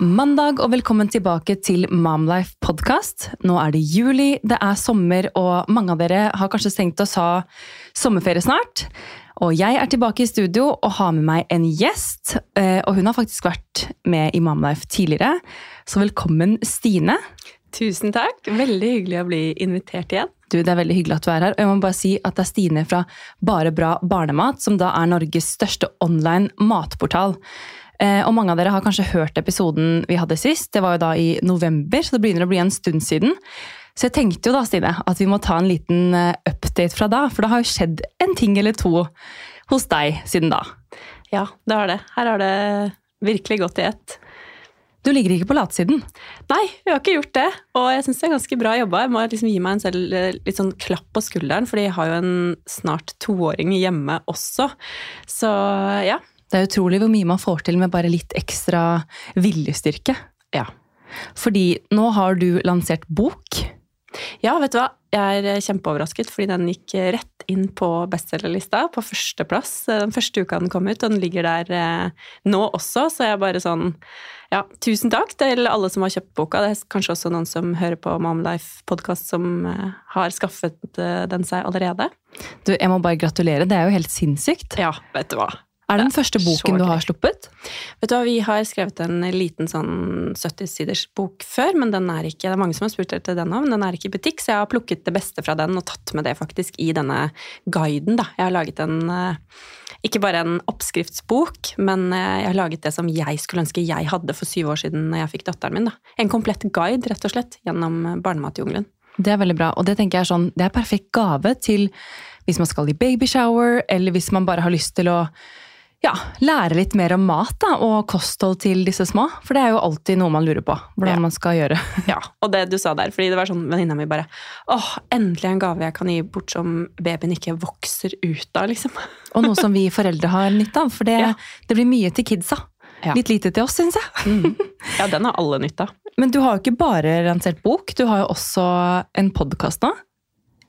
mandag, og velkommen tilbake til Momlife podcast. Nå er det juli, det er sommer, og mange av dere har kanskje tenkt å ha sommerferie snart. Og jeg er tilbake i studio og har med meg en gjest. eh, Og hun har faktisk vært med i Momlife tidligere. Så velkommen, Stine. Tusen takk. Veldig hyggelig å bli invitert igjen. Du, Det er veldig hyggelig at du er her. Og jeg må bare si at det er Stine fra Bare bra barnemat, som da er Norges største online matportal. Eh, Og mange av dere har kanskje hørt episoden vi hadde sist. Det var jo da i november, så det begynner å bli en stund siden. Så jeg tenkte jo da, Stine, at vi må ta en liten eh, update fra da. For det har jo skjedd en ting eller to hos deg siden da. Ja, det har det. Her har det virkelig gått i ett. Du ligger ikke på latsiden. Nei, vi har ikke gjort det. Og jeg syns det er ganske bra jobba. Jeg må liksom gi meg en selv eh, litt sånn klapp på skulderen, fordi jeg har jo en snart toåring hjemme også. Så ja. Det er utrolig hvor mye man får til med bare litt ekstra viljestyrke. Ja. Fordi nå har du lansert bok. Ja, vet du hva? Jeg er kjempeoverrasket, fordi den gikk rett inn på bestselgerlista på førsteplass den første uka den kom ut, og den ligger der eh, nå også, så jeg er bare sånn Ja, tusen takk til alle som har kjøpt boka. Det er kanskje også noen som hører på Momlife-podkast som eh, har skaffet eh, den seg allerede. Du, jeg må bare gratulere, det er jo helt sinnssykt. Ja, vet du hva. Er det den første boken du har sluppet? Vet du hva, Vi har skrevet en liten sånn 70-siders bok før, men den er ikke, det er mange som har spurt etter den òg, men den er ikke i butikk, så jeg har plukket det beste fra den og tatt med det faktisk i denne guiden. da. Jeg har laget en, eh, ikke bare en oppskriftsbok, men eh, jeg har laget det som jeg skulle ønske jeg hadde for syv år siden når jeg fikk datteren min. da. En komplett guide, rett og slett, gjennom eh, barnematjungelen. Det er veldig bra, og det tenker jeg er sånn, det er perfekt gave til hvis man skal i babyshower, eller hvis man bare har lyst til å ja, lære litt mer om mat da, og kosthold til disse små. For det er jo alltid noe man lurer på, hvordan Ja. man skal gjøre. Ja, og det du sa der, fordi det var sånn venninna mi bare åh, endelig en gave jeg kan gi bort som babyen ikke vokser ut av, liksom. Og noe som vi foreldre har nytte av, for det, Ja. det blir mye til kidsa. Ja. Litt lite til oss, syns jeg. Ja, den har alle nytte av. Men du har jo ikke bare lansert bok, du har jo også en podkast nå.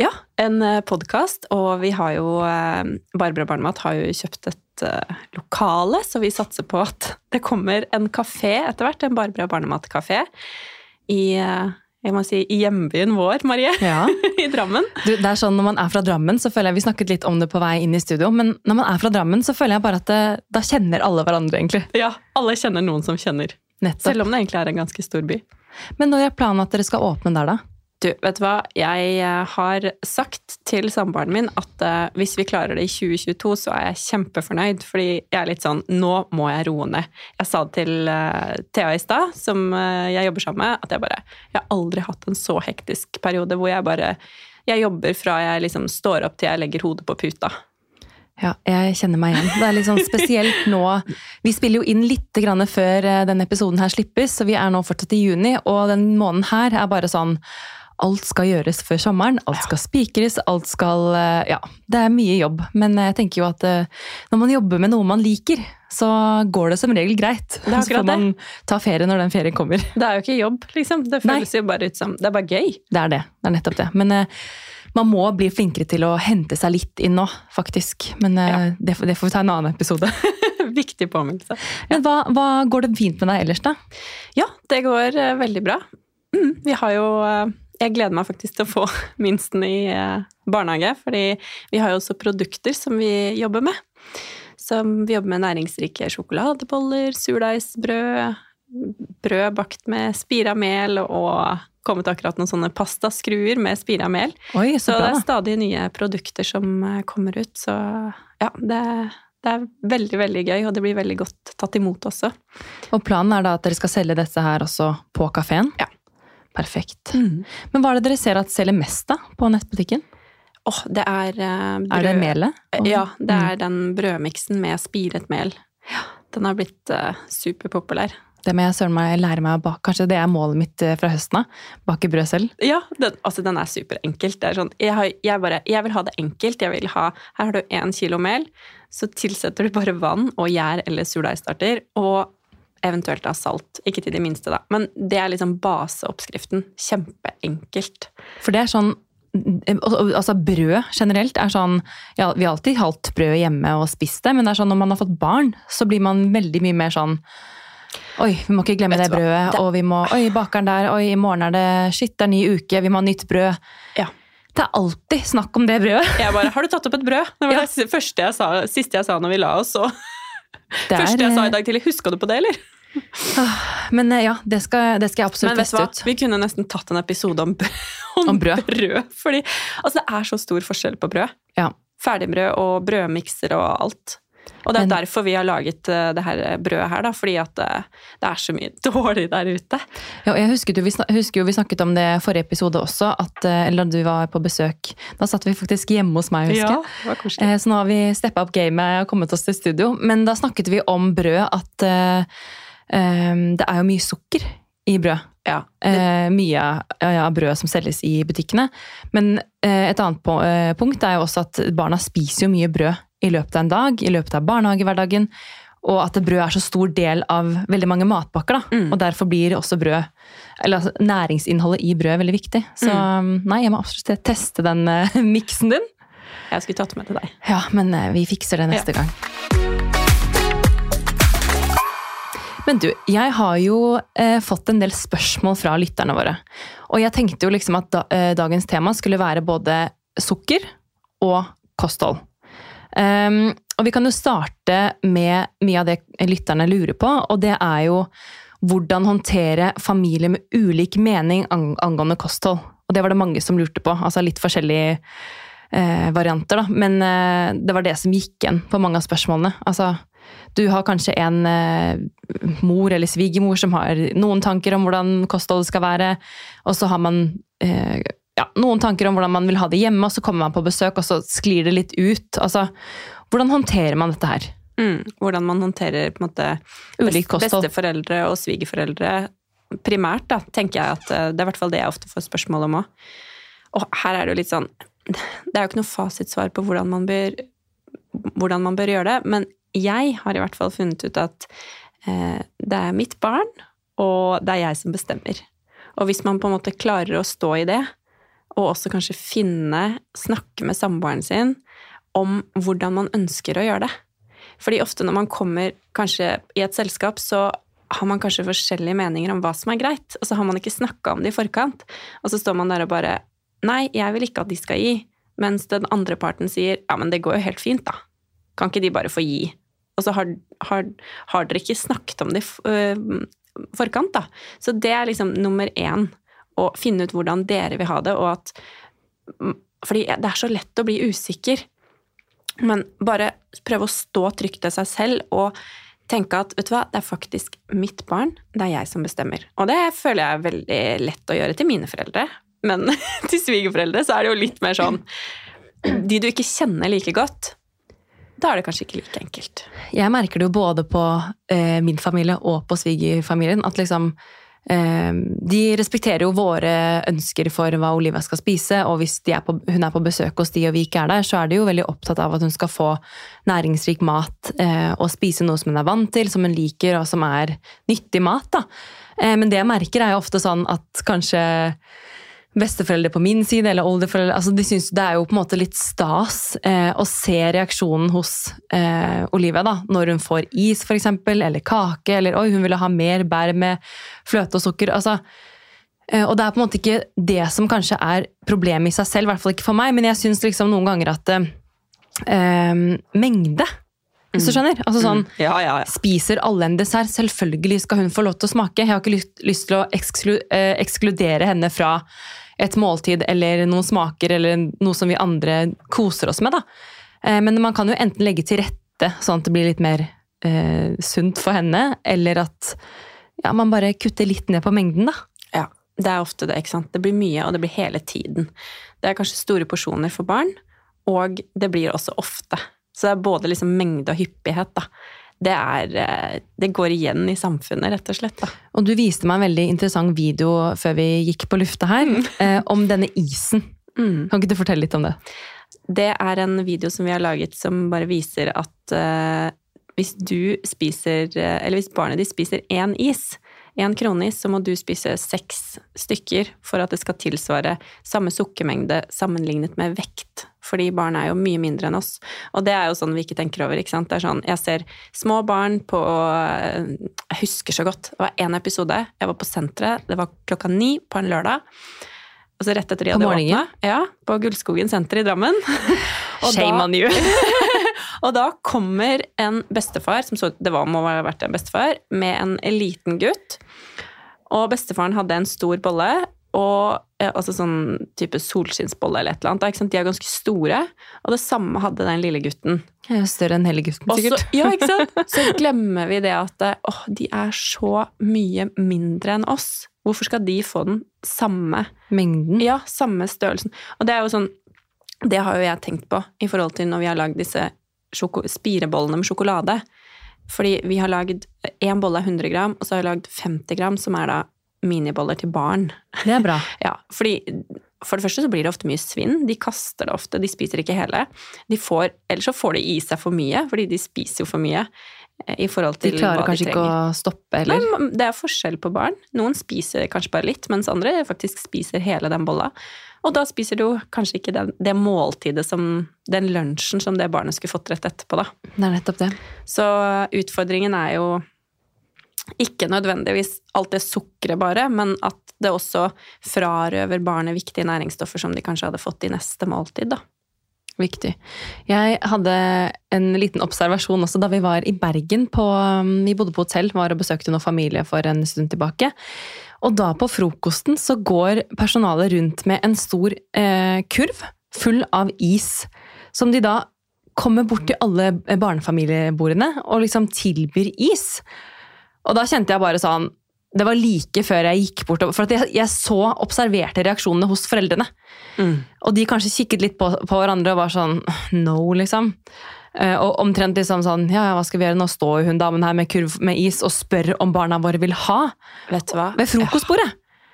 Ja, en podkast, og vi har jo eh, Barbara Barnemat har jo kjøpt et eh, lokale, så vi satser på at det kommer en kafé etter hvert, en Barbara Barnemat-kafé, i, eh, jeg må si, i hjembyen vår, Marie, Ja. i Drammen. Du, det er sånn Når man er fra Drammen, så føler jeg vi snakket litt om det på vei inn i studio, men når man er fra Drammen, så føler jeg bare at det, da kjenner alle hverandre, egentlig. Ja, alle kjenner noen som kjenner, Nettopp. selv om det egentlig er en ganske stor by. Men når er planen at dere skal åpne der, da? Du, vet du hva? Jeg eh, har sagt til samboeren min at uh, hvis vi klarer det i 2022, så er jeg kjempefornøyd. Fordi jeg er litt sånn Nå må jeg roe ned. Jeg sa det til uh, Thea i stad, som uh, jeg jobber sammen med, at jeg bare Jeg har aldri hatt en så hektisk periode hvor jeg bare Jeg jobber fra jeg liksom står opp til jeg legger hodet på puta. Ja, jeg kjenner meg igjen. Det er litt sånn spesielt nå Vi spiller jo inn litt grann før denne episoden her slippes, så vi er nå fortsatt i juni, og den måneden her er bare sånn Alt skal gjøres før sommeren, alt skal spikres, alt skal eh, Ja, det er mye jobb, men jeg tenker jo at eh, når man jobber med noe man liker, så går det som regel greit. Det er Så får man ta ferie når den ferien kommer. Det er jo ikke jobb, liksom. Det Nei. føles jo bare ut som Det er bare gøy. Det er det. Det er nettopp det. Men eh, man må bli flinkere til å hente seg litt inn nå, faktisk. Men eh, Ja. det, det får vi ta en annen episode. Viktig påminnelse. Men hva, hva går det fint med deg ellers, da? Ja, det går eh, veldig bra. Mm, vi har jo eh, Jeg gleder meg faktisk til å få minsten i eh, barnehage, fordi vi har jo også produkter som vi jobber med. Som vi jobber med næringsrike sjokoladeboller, surdeigsbrød, brød bakt med spira mel og kommet akkurat noen sånne pastaskruer med spira mel. Oi, så, Så det er stadig nye produkter som eh, kommer ut, så ja, det, det er veldig, veldig gøy, og det blir veldig godt tatt imot også. Og planen er da at dere skal selge dette her også på kafeen? Ja. Perfekt. Men hva er det dere ser at selger mest da, på nettbutikken? Åh, det er brød. Er det melet? Ja, det Mm. er den brødmiksen med spiret mel. Den har blitt uh, superpopulær. Det må jeg søren meg lære meg å bake. Kanskje det er målet mitt eh, fra høsten av? Bake brød selv? Ja, den, altså den er superenkelt. Det er sånn, jeg, har, jeg, bare, jeg vil ha det enkelt. Jeg vil ha, her har du én kilo mel, så tilsetter du bare vann og gjær eller surdeigstarter, og eventuelt da salt. Ikke til de minste, da. Men det er liksom baseoppskriften. Kjempeenkelt. For det er sånn Altså brød generelt er sånn ja, Vi har alltid hatt brød hjemme og spist det, men det er sånn når man har fått barn, så blir man veldig mye mer sånn Oi, vi må ikke glemme det brødet. Det- Og vi må Oi, bakeren der. Oi, i morgen er det Shit, det er ny uke. Vi må ha nytt brød. Ja. Det er alltid snakk om det brødet. Jeg bare 'Har du tatt opp et brød?' Det var Ja. det første jeg sa, siste jeg sa når vi la oss. Og Det første jeg sa i er, dag tidlig. Huska du på det, eller? men eh, ja, det skal, det skal jeg absolutt teste hva? ut. Vi kunne nesten tatt en episode om, om, Om brød. brød. Fordi altså, det er så stor forskjell på brød. Ja. Ferdigbrød og brødmikser og alt. Og det er Men- derfor vi har laget uh, det her brødet her, da. Fordi at uh, det er så mye dårlig der ute. Ja, og jeg husker, jo, vi snak- husker jo vi snakket om det i forrige episode også, at, uh, eller da du var på besøk. Da satt vi faktisk hjemme hos meg, husker jeg. Ja, det var koselig. Eh, Så nå har vi steppa opp gamet og kommet oss til studio. Men da snakket vi om brød, at eh, eh, det er jo mye sukker i brød. Ja. Eh, mye av ja, brød som selges i butikkene. Men eh, et annet på, eh, punkt er jo også at barna spiser jo mye brød i løpet av en dag, i løpet av barnehagehverdagen. Og at brød er så stor del av veldig mange matpakker. da. Mm. Og derfor blir også brød, eller altså, næringsinnholdet i brød veldig viktig. Så nei, jeg må absolutt teste den uh, miksen din. Jeg skulle tatt med til deg. Ja, men uh, vi fikser det neste gang. Men du, jeg har jo eh, fått en del spørsmål fra lytterne våre. Og jeg tenkte jo liksom at da, dagens tema skulle være både sukker og kosthold. Ehm, og vi kan jo starte med mye av det lytterne lurer på, og det er jo hvordan håndtere familier med ulik mening angående kosthold. Og det var det mange som lurte på. Altså litt forskjellige eh, varianter, da. Men eh, det var det som gikk igjen på mange av spørsmålene. Altså, du har kanskje en eh, mor eller svigermor som har noen tanker om hvordan kostholdet skal være, og så har man eh, ja, noen tanker om hvordan man vil ha det hjemme, og så kommer man på besøk, og så sklir det litt ut. Altså, hvordan håndterer man dette her? Mm. Hvordan man håndterer på en måte Ulikt kosthold. besteforeldre og svigerforeldre. Primært da, tenker jeg at eh, det er i hvert fall det jeg ofte får spørsmål om òg. Og her er det jo litt sånn Det er jo ikke noe fasitsvar på hvordan man bør, hvordan man bør gjøre det, men jeg har i hvert fall funnet ut at eh, det er mitt barn, og det er jeg som bestemmer. Og hvis man på en måte klarer å stå i det, og også kanskje finne, snakke med samboeren sin om hvordan man ønsker å gjøre det. Fordi ofte når man kommer kanskje i et selskap, så har man kanskje forskjellige meninger om hva som er greit, og så har man ikke snakka om det i forkant. Og så står man der og bare Nei, jeg vil ikke at de skal gi. Mens den andre parten sier ja, men det går jo helt fint, da. Kan ikke de bare få gi? Og så har, har, har dere ikke snakket om det i øh, forkant, da. Så det er liksom nummer én. Å finne ut hvordan dere vil ha det, og at Fordi det er så lett å bli usikker. Men bare prøve å stå trygt til seg selv og tenke at vet du hva, det er faktisk mitt barn, det er jeg som bestemmer. Og det føler jeg er veldig lett å gjøre til mine foreldre. Men til svigerforeldre så er det jo litt mer sånn De du ikke kjenner like godt, da er det kanskje ikke like enkelt. Jeg merker det jo både på eh, min familie og på svigerfamilien. At liksom De respekterer jo våre ønsker for hva Olivia skal spise, og hvis er på, hun er på besøk hos de og vi ikke er der, så er de jo veldig opptatt av at hun skal få næringsrik mat eh, og spise noe som hun er vant til, som hun liker, og som er nyttig mat. da. Eh, men det jeg merker, er jo ofte sånn at kanskje besteforeldre på min side, eller oldeforeldre altså de synes Det er jo på en måte litt stas eh, å se reaksjonen hos eh, Olivia da, når hun får is, for eksempel, eller kake, eller oi, hun ville ha mer bær med fløte og sukker. altså eh, og det er på en måte ikke det som kanskje er problemet i seg selv, i hvert fall ikke for meg, men jeg syns liksom noen ganger at eh, eh, Mengde, hvis du skjønner? Altså sånn Ja, ja, ja. Spiser alle en dessert? Selvfølgelig skal hun få lov til å smake. Jeg har ikke lyst, lyst til å eksklu, ekskludere henne fra et måltid eller noen smaker eller noe som vi andre koser oss med. Da. Eh, men man kan jo enten legge til rette sånn at det blir litt mer eh, sunt for henne, eller at ja, man bare kutter litt ned på mengden, da. Ja, det er ofte det, ikke sant. Det blir mye, og det blir hele tiden. Det er kanskje store porsjoner for barn, og det blir også ofte. Så det er både liksom mengde og hyppighet, da. Det, er, eh, det går igjen i samfunnet, rett og slett. da. Og du viste meg en veldig interessant video før vi gikk på lufta her, eh, om denne isen. Mm. Kan ikke du fortelle litt om det? Det er en video som vi har laget som bare viser at eh, hvis du spiser eh, Eller hvis barnet ditt spiser én is én kronis, så må du spise seks stykker for at det skal tilsvare samme sukkermengde sammenlignet med vekt. Fordi barn er jo mye mindre enn oss. Og det er jo sånn vi ikke tenker over. ikke sant? Det er sånn, Jeg ser små barn på Jeg husker så godt. Det var én episode. Jeg var på senteret. Det var klokka ni på en lørdag. Altså rett etter de hadde åpna. Ja, på Gullskogen senter i Drammen. Og da- Shame on you. og da kommer en bestefar, som så det var, må ha vært en bestefar, med en liten gutt. Og bestefaren hadde en stor bolle, og eh, altså sånn type solskinnsbolle eller et eller annet. De er ganske store, og det samme hadde den lille gutten. Jeg er større enn hele gutten, sikkert. Også, ja, ikke sant? Så glemmer vi det at eh, åh, de er så mye mindre enn oss. Hvorfor skal de få den samme Mengden. ja, samme størrelsen. Og det er jo sånn Det har jo jeg tenkt på i forhold til når vi har lagd disse spirebollene med sjokolade. Fordi vi har lagd én bolle er 100 gram, og så har vi lagd 50 gram, som er da miniboller til barn. Det er bra. Ja, fordi for det første så blir det ofte mye svinn. De kaster det ofte, de spiser ikke hele. De får, eller så får de i seg for mye, fordi de spiser jo for mye. I forhold De til klarer hva kanskje de ikke å stoppe heller. Nei, det er forskjell på barn. Noen spiser kanskje bare litt, mens andre faktisk spiser hele den bolla. Og da spiser du kanskje ikke den, det måltidet som Den lunsjen som det barnet skulle fått rett etterpå, da. Det er nettopp det. Så utfordringen er jo ikke nødvendigvis alt det sukkeret bare, men at det også frarøver barnet viktige næringsstoffer som de kanskje hadde fått i neste måltid, da. Viktig. Jeg hadde en liten observasjon også da vi var i Bergen. På, um, vi bodde på hotell, var og besøkte noen familie for en stund tilbake. Og da på frokosten så går personalet rundt med en stor eh, kurv full av is. Som de da kommer bort til alle barnefamiliebordene og liksom tilbyr is. Og da kjente jeg bare sånn Det var like før jeg gikk bort. For jeg, jeg så observerte reaksjonene hos foreldrene. Og de kanskje kikket litt på, på hverandre og var sånn no, liksom. Eh, Og omtrent liksom sånn ja, ja, hva skal vi gjøre nå? Står hun damen her med kurv med is og spør om barna våre vil ha Vet du hva? ved frokostbordet?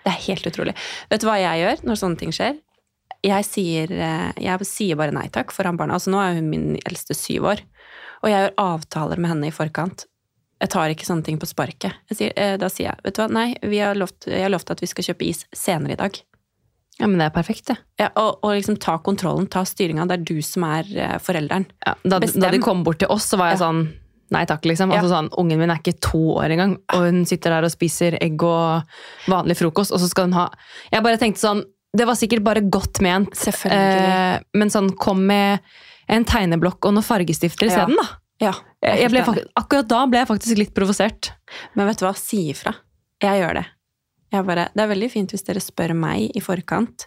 Det er helt utrolig. Vet du hva jeg gjør når sånne ting skjer? Jeg sier, eh, jeg sier bare nei takk foran barna. Altså, nå er hun min eldste syv år, og jeg gjør avtaler med henne i forkant. Jeg tar ikke sånne ting på sparket. Sier, eh, da sier jeg vet du hva, nei, vi har lovt, jeg har lovt at vi skal kjøpe is senere i dag. Ja, men det er perfekt, det. Ja, og, og liksom ta kontrollen, ta styringa. Det er du som er eh, forelderen. Ja, da, da de kom bort til oss, så var jeg Ja. sånn Nei takk, liksom. Ja. Altså sånn, Ungen min er ikke to år engang, og hun sitter der og spiser egg og vanlig frokost, og så skal hun ha Jeg bare tenkte sånn Det var sikkert bare godt ment, eh, men sånn kom med en tegneblokk og noen fargestifter Ja. isteden, da. Ja, Jeg ble, akkurat da ble jeg faktisk litt provosert. Men vet du hva, si ifra. Jeg gjør det. Jeg bare, det er veldig fint hvis dere spør meg i forkant.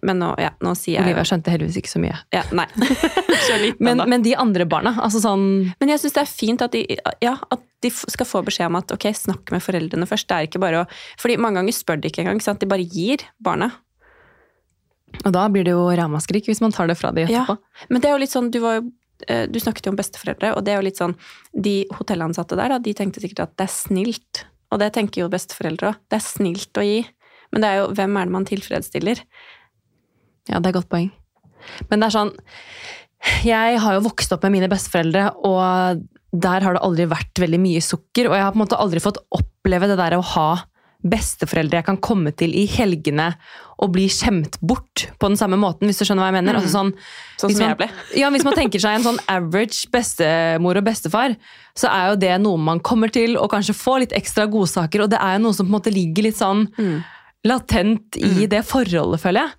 Men nå, ja, nå sier jeg Olivia skjønte heldigvis ikke så mye. ja, Nei. Men, men de andre barna, altså sånn Men jeg syns det er fint at de, ja, at de skal få beskjed om at ok, snakk med foreldrene først. Det er ikke bare å Fordi mange ganger spør de ikke engang. Sant? De bare gir barna. Og da blir det jo ramaskrik hvis man tar det fra de Ja. Men det er jo litt sånn, du, var jo, du snakket jo om besteforeldre, og det er jo litt sånn De hotellansatte der, da, de tenkte sikkert at det er snilt. Og det tenker jo besteforeldre òg. Det er snilt å gi. Men det er jo hvem er det man tilfredsstiller? Ja, det er et godt poeng. Men det er sånn Jeg har jo vokst opp med mine besteforeldre, og der har det aldri vært veldig mye sukker. Og jeg har på en måte aldri fått oppleve det der å ha besteforeldre jeg kan komme til i helgene og bli skjemt bort på den samme måten, hvis du skjønner hva jeg mener. Altså sånn, Sånn som man- jeg ble. Ja, Hvis man tenker seg en sånn average bestemor og bestefar, så er jo det noe man kommer til og kanskje får litt ekstra godsaker, og det er jo noe som på en måte ligger litt sånn Mm. latent i det forholdet, føler jeg.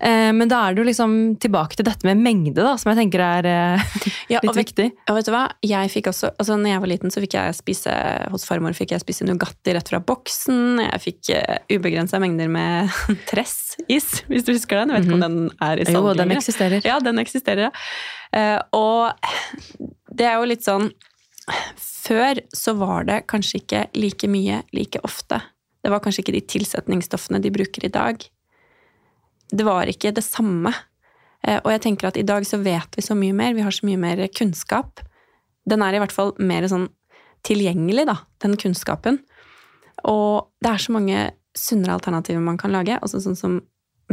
Eh, men da er det jo liksom tilbake til dette med mengde, da, som jeg tenker er eh, Ja, litt viktig. og vet du hva? Jeg fikk også, altså når jeg var liten, så fikk jeg spise hos farmor fikk jeg spise Nugatti rett fra boksen. Jeg fikk uh, ubegrensa mengder med Tress-is, hvis du husker den. Jeg vet ikke om den er i salg Jo, den eksisterer. Ja, den eksisterer, ja. Eh, og det er jo litt sånn Før så var det kanskje ikke like mye like ofte. Det var kanskje ikke de tilsetningsstoffene de bruker i dag. Det var ikke det samme. Eh, og jeg tenker at i dag så vet vi så mye mer, vi har så mye mer kunnskap. Den er i hvert fall mer sånn tilgjengelig, da, den kunnskapen. Og det er så mange sunnere alternativer man kan lage. Altså sånn som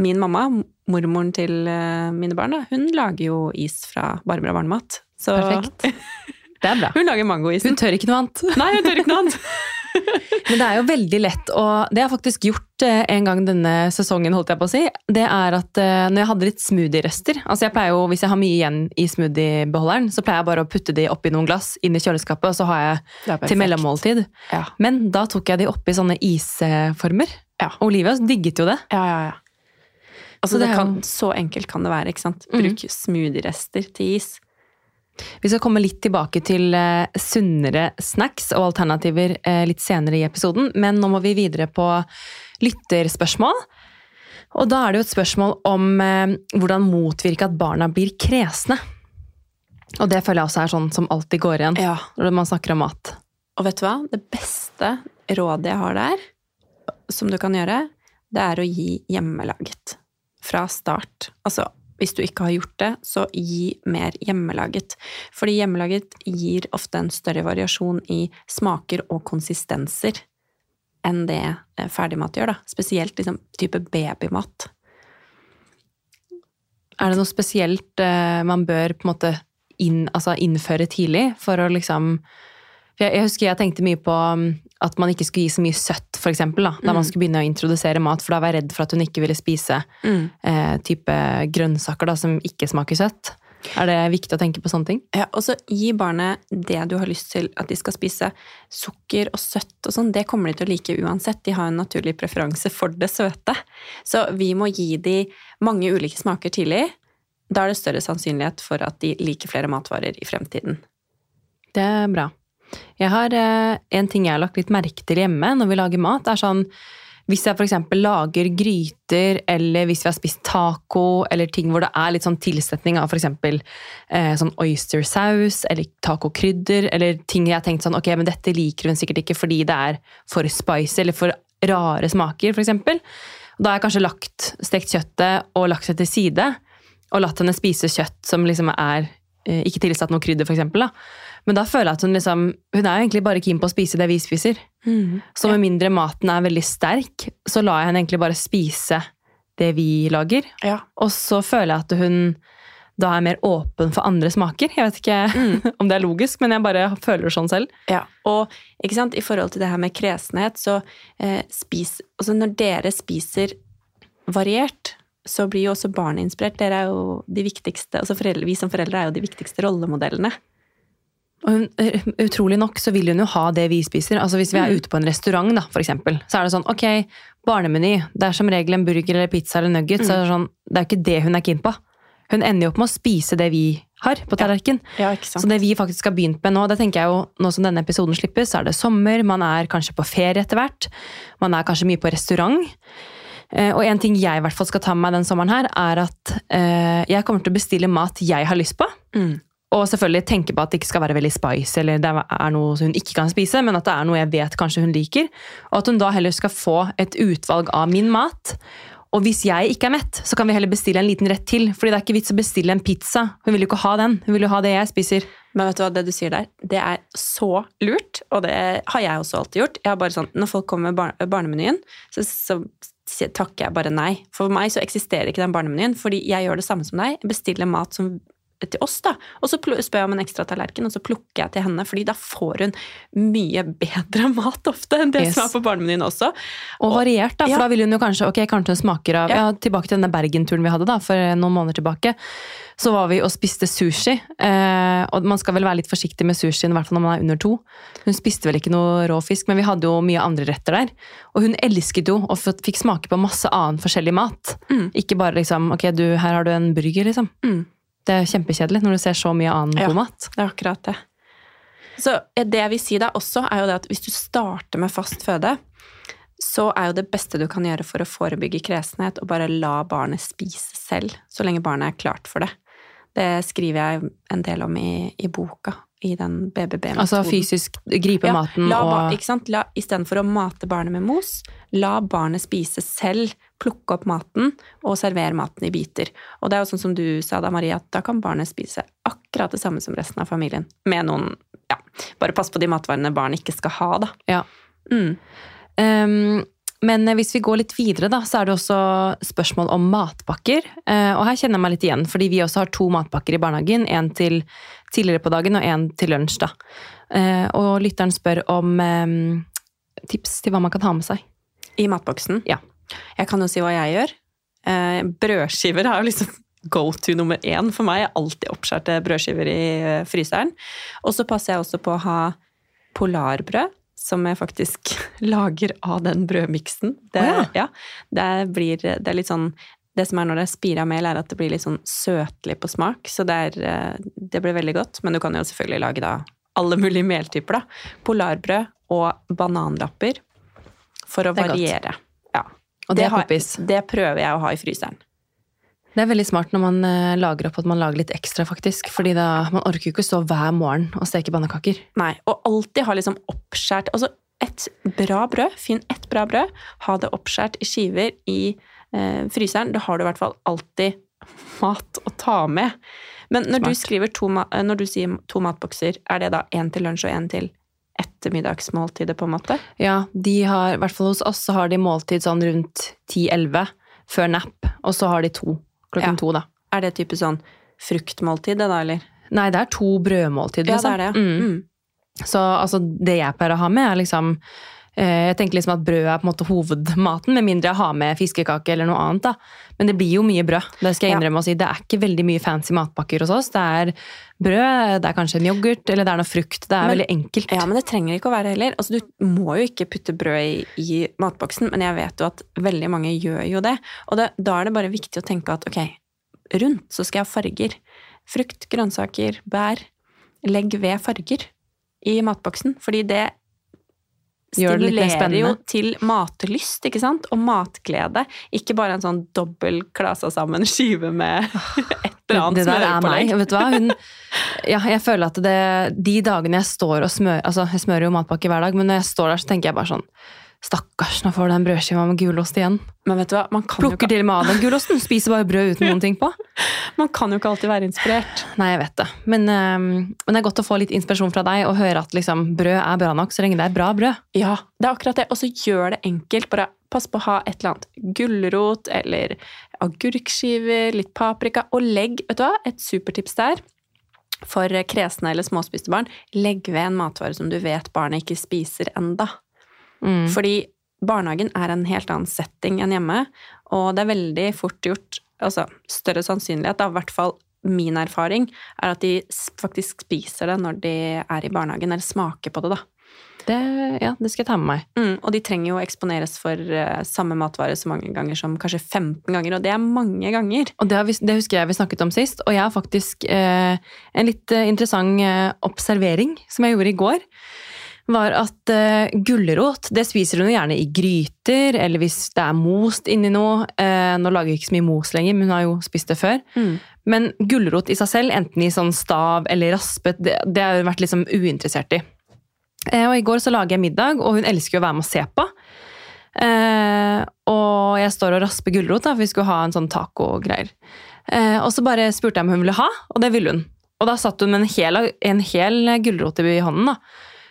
min mamma, mormoren til eh, mine barn, da, hun lager jo is fra Barbara Barnemat. Så Perfekt. Det er bra. hun lager mangoisen. Hun tør ikke noe annet. Nei, hun tør ikke noe annet! Men det er jo veldig lett, og det har jeg faktisk gjort eh, en gang denne sesongen, holdt jeg på å si. Det er at eh, når jeg hadde litt smoothie-rester Altså jeg pleier jo, Hvis jeg har mye igjen i smoothiebeholderen, så pleier jeg bare å putte de oppi noen glass inn i kjøleskapet, og så har jeg til mellommåltid. Ja. Men da tok jeg de oppi sånne isformer. Ja. Olivia digget jo det. Ja, ja, ja. Altså, Så det det kan, så enkelt kan det være. ikke sant? Mhm. Bruk smoothie-rester til is. Vi skal komme litt tilbake til eh, sunnere snacks og alternativer eh, litt senere i episoden, men nå må vi videre på lytterspørsmål. Og da er det jo et spørsmål om eh, hvordan motvirke at barna blir kresne. Og det føler jeg også er sånn som alltid går igjen Ja. når man snakker om mat. Og vet du hva? Det beste rådet jeg har der, som du kan gjøre, det er å gi hjemmelaget. Fra start. Altså, hvis du ikke har gjort det, så gi mer hjemmelaget. Fordi hjemmelaget gir ofte en større variasjon i smaker og konsistenser enn det eh, ferdigmat gjør, da. Spesielt liksom type babymat. Er det noe spesielt uh, man bør på en måte inn, altså innføre tidlig for å liksom for jeg, jeg husker jeg tenkte mye på um, at man ikke skulle gi så mye søtt, for eksempel, da, da man Mm. skulle begynne å introdusere mat, for da var jeg redd for at hun ikke ville spise eh, type grønnsaker da, som ikke smaker søtt. Er det viktig å tenke på sånne ting? Ja, og så gi barnet det du har lyst til at de skal spise. Sukker og søtt og sånn, det kommer de til å like uansett. De har en naturlig preferanse for det søte. Så vi må gi de mange ulike smaker tidlig. Da er det større sannsynlighet for at de liker flere matvarer i fremtiden. Det er bra. Jeg har eh, En ting jeg har lagt litt merke til hjemme når vi lager mat, er sånn hvis jeg f.eks. lager gryter, eller hvis vi har spist taco, eller ting hvor det er litt sånn tilsetning av f.eks. Eh, sånn oystersaus, eller tacokrydder, eller ting jeg har tenkt sånn ok, men dette liker hun sikkert ikke fordi det er for spicy, eller for rare smaker, f.eks. Da har jeg kanskje lagt stekt kjøttet og lagt det til side, og latt henne spise kjøtt som liksom er ikke tilsatt noe krydder, f.eks. Men da føler jeg at hun liksom Hun er jo egentlig bare keen på å spise det vi spiser. Så med mindre maten er veldig sterk, så lar jeg henne egentlig bare spise det vi lager. Ja. Og så føler jeg at hun da er mer åpen for andre smaker. Jeg vet ikke om det er logisk, men jeg bare føler det sånn selv. Ja, og ikke sant, i forhold til det her med kresenhet, så eh, spis Altså når dere spiser variert, så blir jo også barnet inspirert. Dere er jo de viktigste, altså foreldre, Vi som foreldre er jo de viktigste rollemodellene. Og hun, eh, utrolig nok så vil hun jo ha det vi spiser. Altså Hvis vi er Mm. ute på en restaurant, da, for eksempel, så er det sånn ok, barnemeny. Det er som regel en burger eller pizza eller nuggets. Så er det, sånn, det er jo ikke det hun er keen på. Hun ender jo opp med å spise det vi har på tallerkenen. Ja, ja. Så det vi faktisk har begynt med nå, det tenker jeg jo, nå som denne episoden slippes, så er det sommer, man er kanskje på ferie etter hvert. Man er kanskje mye på restaurant. Eh, Og en ting jeg i hvert fall skal ta med meg den sommeren her, er at eh, jeg kommer til å bestille mat jeg har lyst på. Mm. Og selvfølgelig tenke på at det ikke skal være veldig spice, eller det er noe hun ikke kan spise, men at det er noe jeg vet kanskje hun liker. Og at hun da heller skal få et utvalg av min mat. Og hvis jeg ikke er mett, så kan vi heller bestille en liten rett til. Fordi det er ikke vits å bestille en pizza. Hun vil jo ikke ha den. Hun vil jo ha det jeg spiser. Men vet du hva, det du sier der, det er så lurt, og det har jeg også alltid gjort. Jeg har bare sånn, Når folk kommer med bar barnemenyen, så, så takker jeg bare nei. For meg så eksisterer ikke den barnemenyen, fordi jeg gjør det samme som deg. Jeg bestiller mat som til oss, da. Og så spør jeg om en ekstra tallerken, og så plukker jeg til henne, fordi da får hun mye bedre mat ofte enn det Yes. som er på barnemenyen også. Og variert, da, for ja. da vil hun jo kanskje Ok, kanskje hun smaker av ja. Ja. Tilbake til denne Bergen-turen vi hadde da, for noen måneder tilbake. Så var vi og spiste sushi. Eh, og man skal vel være litt forsiktig med sushien, i hvert fall når man er under to. Hun spiste vel ikke noe rå fisk, men vi hadde jo mye andre retter der. Og hun elsket jo og fikk smake på masse annen forskjellig mat. Mm. Ikke bare liksom Ok, du, her har du en burger, liksom. Mm. Det er kjempekjedelig når du ser så mye annen Ja. god mat. Det er akkurat det. Så det jeg vil si da også, er jo det at hvis du starter med fast føde, så er jo det beste du kan gjøre for å forebygge kresenhet, å bare la barnet spise selv, så lenge barnet er klart for det. Det skriver jeg en del om i, i boka, i den BBB-metoden. Altså fysisk gripe maten la og ikke sant? La, Istedenfor å mate barnet med mos, la barnet spise selv, plukke opp maten og servere maten i biter. Og det er jo sånn som du sa da, Marie, at da kan barnet spise akkurat det samme som resten av familien. Med noen Ja, bare pass på de matvarene barn ikke skal ha, da. Ja. Mm. Um, men hvis vi går litt videre, da, så er det også spørsmål om matpakker. Eh, og her kjenner jeg meg litt igjen, fordi vi også har to matpakker i barnehagen. En til tidligere på dagen og en til lunsj. da. Eh, og lytteren spør om, eh, tips til hva man kan ha med seg? I matboksen? Ja. Jeg kan jo si hva jeg gjør. Eh, brødskiver er jo liksom go to nummer én for meg. Jeg har alltid oppskjærte brødskiver i fryseren. Og så passer jeg også på å ha polarbrød, som jeg faktisk lager av den brødmiksen. Det, Å ja, det, blir, det er litt sånn det som er når det er spira mel, er at det blir litt sånn søtlig på smak. Så det, er, eh, det blir veldig godt. Men du kan jo selvfølgelig lage da alle mulige meltyper, da. Polarbrød og bananlapper for å Det er godt. variere. Ja. Og det er har- det prøver jeg å ha i fryseren. Det er veldig smart når man eh, lager opp at man lager litt ekstra, faktisk. Fordi da, man orker jo ikke stå hver morgen og steke pannekaker. Nei, og alltid ha liksom oppskjært Altså et bra brød. Finn ett bra brød. Ha det oppskjært i skiver i fryseren. Da har du i hvert fall alltid mat å ta med. Men når du, skriver to, eh, når du sier to matbokser, er det da én til lunsj og én til ettermiddagsmåltidet, på en måte? Ja, de har, i hvert fall hos oss, så har de måltid sånn rundt 10-11 før nap. Og så har de to klokken Ja. to, da. Er det type sånn fruktmåltid, det da, eller? Nei, det er to brødmåltid, Ja, det liksom. er det. ja. Mm. Mm. Så altså, det jeg pleier å ha med, er liksom eh, Jeg tenker liksom at brød er på en måte hovedmaten, med mindre jeg har med fiskekake eller noe annet. da. Men det blir jo mye brød. Det skal jeg innrømme å si. Det er ikke veldig mye fancy matpakker hos oss. Det er brød, det er kanskje en yoghurt, eller det er noe frukt. Det er Men- veldig enkelt. Ja, men det trenger ikke å være heller. Altså, du må jo ikke putte brød i, i matboksen, men jeg vet jo at veldig mange gjør jo det. Og det, da er det bare viktig å tenke at ok, rundt så skal jeg ha farger. Frukt, grønnsaker, bær. Legg ved farger i matboksen, fordi det Gjør det litt mer stimulerer jo til matlyst, ikke sant? Og matglede. Ikke bare en sånn dobbel klasa sammen skive med et eller annet det der er meg. Vet du hva? Hun, ja, jeg føler at det, de dagene jeg står og smører Altså, jeg smører jo matpakke hver dag, men når jeg står der, så tenker jeg bare sånn Stakkars, nå får du den brødskiva med gulost igjen. Men vet du hva, man kan, jo Plukker ikke, til med av den gulosten. Spiser bare brød uten noen ting på. man kan jo ikke alltid være inspirert. Nei, jeg vet det. Men, øh, men det er godt å få litt inspirasjon fra deg og høre at liksom, brød er bra nok så lenge det er bra brød. Ja, det er akkurat det. Og så gjør det enkelt. Bare pass på å ha et eller annet gulrot eller agurkskiver, litt paprika, og legg Vet du hva, et supertips der. For kresne eller småspiste barn, legg ved en matvare som du vet barnet ikke spiser enda. Mm. Fordi barnehagen er en helt annen setting enn hjemme, og det er veldig fort gjort Altså større sannsynlighet, da, i hvert fall min erfaring, er at de faktisk spiser det når de er i barnehagen, eller smaker på det, da. Det, ja, det skal jeg ta med meg. Mm, og de trenger jo å eksponeres for uh, samme matvare så mange ganger som kanskje 15 ganger, og det er mange ganger. Og det, har vi, det husker jeg vi snakket om sist, og jeg har faktisk uh, en litt uh, interessant observering som jeg gjorde i går. Var at uh, gulrot det spiser hun gjerne i gryter, eller hvis det er most inni noe. Uh, nå lager vi ikke så mye mos lenger, men hun har jo spist det før. Men gulrot i seg selv, enten i sånn stav eller raspet, det, det har hun vært liksom uinteressert i. Uh, og i går så lager jeg middag, og hun elsker jo å være med og se på. Eh, og jeg står og rasper gulrot, da, for vi skulle ha en sånn taco-greier. Og så bare spurte jeg om hun ville ha, og det ville hun. Og da satt hun med en hel, en hel gulrot i hånden. da.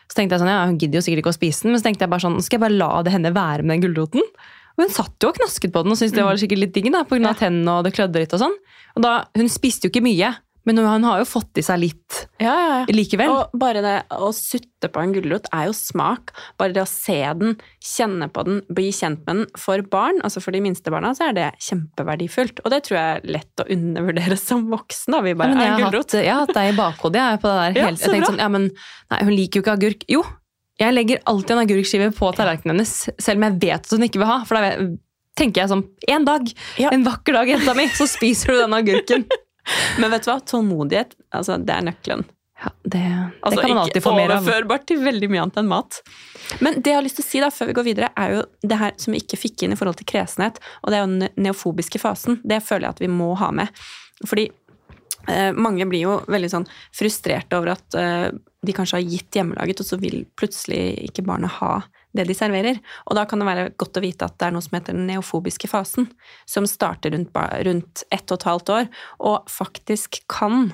Så tenkte jeg sånn, ja, hun gidder jo sikkert ikke å spise den, men så tenkte jeg bare sånn, skal jeg bare la det henne være med den gulroten? Og hun satt jo og knasket på den og syntes det var sikkert litt digg, da, på grunn av tennene og det klødde litt og sånn. Og da, hun spiste jo ikke mye, men hun har jo fått i seg litt Ja, ja, ja. likevel. Og bare det å sutte på en gulrot er jo smak. Bare det å se den, kjenne på den, bli kjent med den. For barn, altså for de minste barna, så er det kjempeverdifullt. Og det tror jeg er lett å undervurdere som voksen. da, vi Ja, bare, men er gulrot? jeg har hatt deg i bakhodet. Jeg, på det der Ja, jeg tenkte sånn, ja, men nei, Hun liker jo ikke agurk. Jo, jeg legger alltid en agurkskive på tallerkenen hennes, selv om jeg vet at hun ikke vil ha. For da tenker jeg sånn En dag, Ja. en vakker dag, jenta mi, så spiser du denne agurken. Men vet du hva, tålmodighet, altså det er nøkkelen. Ja, det, det Altså, kan man alltid få mer av. Ikke overførbart til veldig mye annet enn mat. Men det jeg har lyst til å si da, før vi går videre, er jo det her som vi ikke fikk inn i forhold til kresenhet, og det er jo den neofobiske fasen. Det føler jeg at vi må ha med. Fordi eh, mange blir jo veldig sånn frustrerte over at eh, de kanskje har gitt hjemmelaget, og så vil plutselig ikke barnet ha det de serverer. Og da kan det være godt å vite at det er noe som heter den neofobiske fasen, som starter rundt, rundt ett og et halvt år, og faktisk kan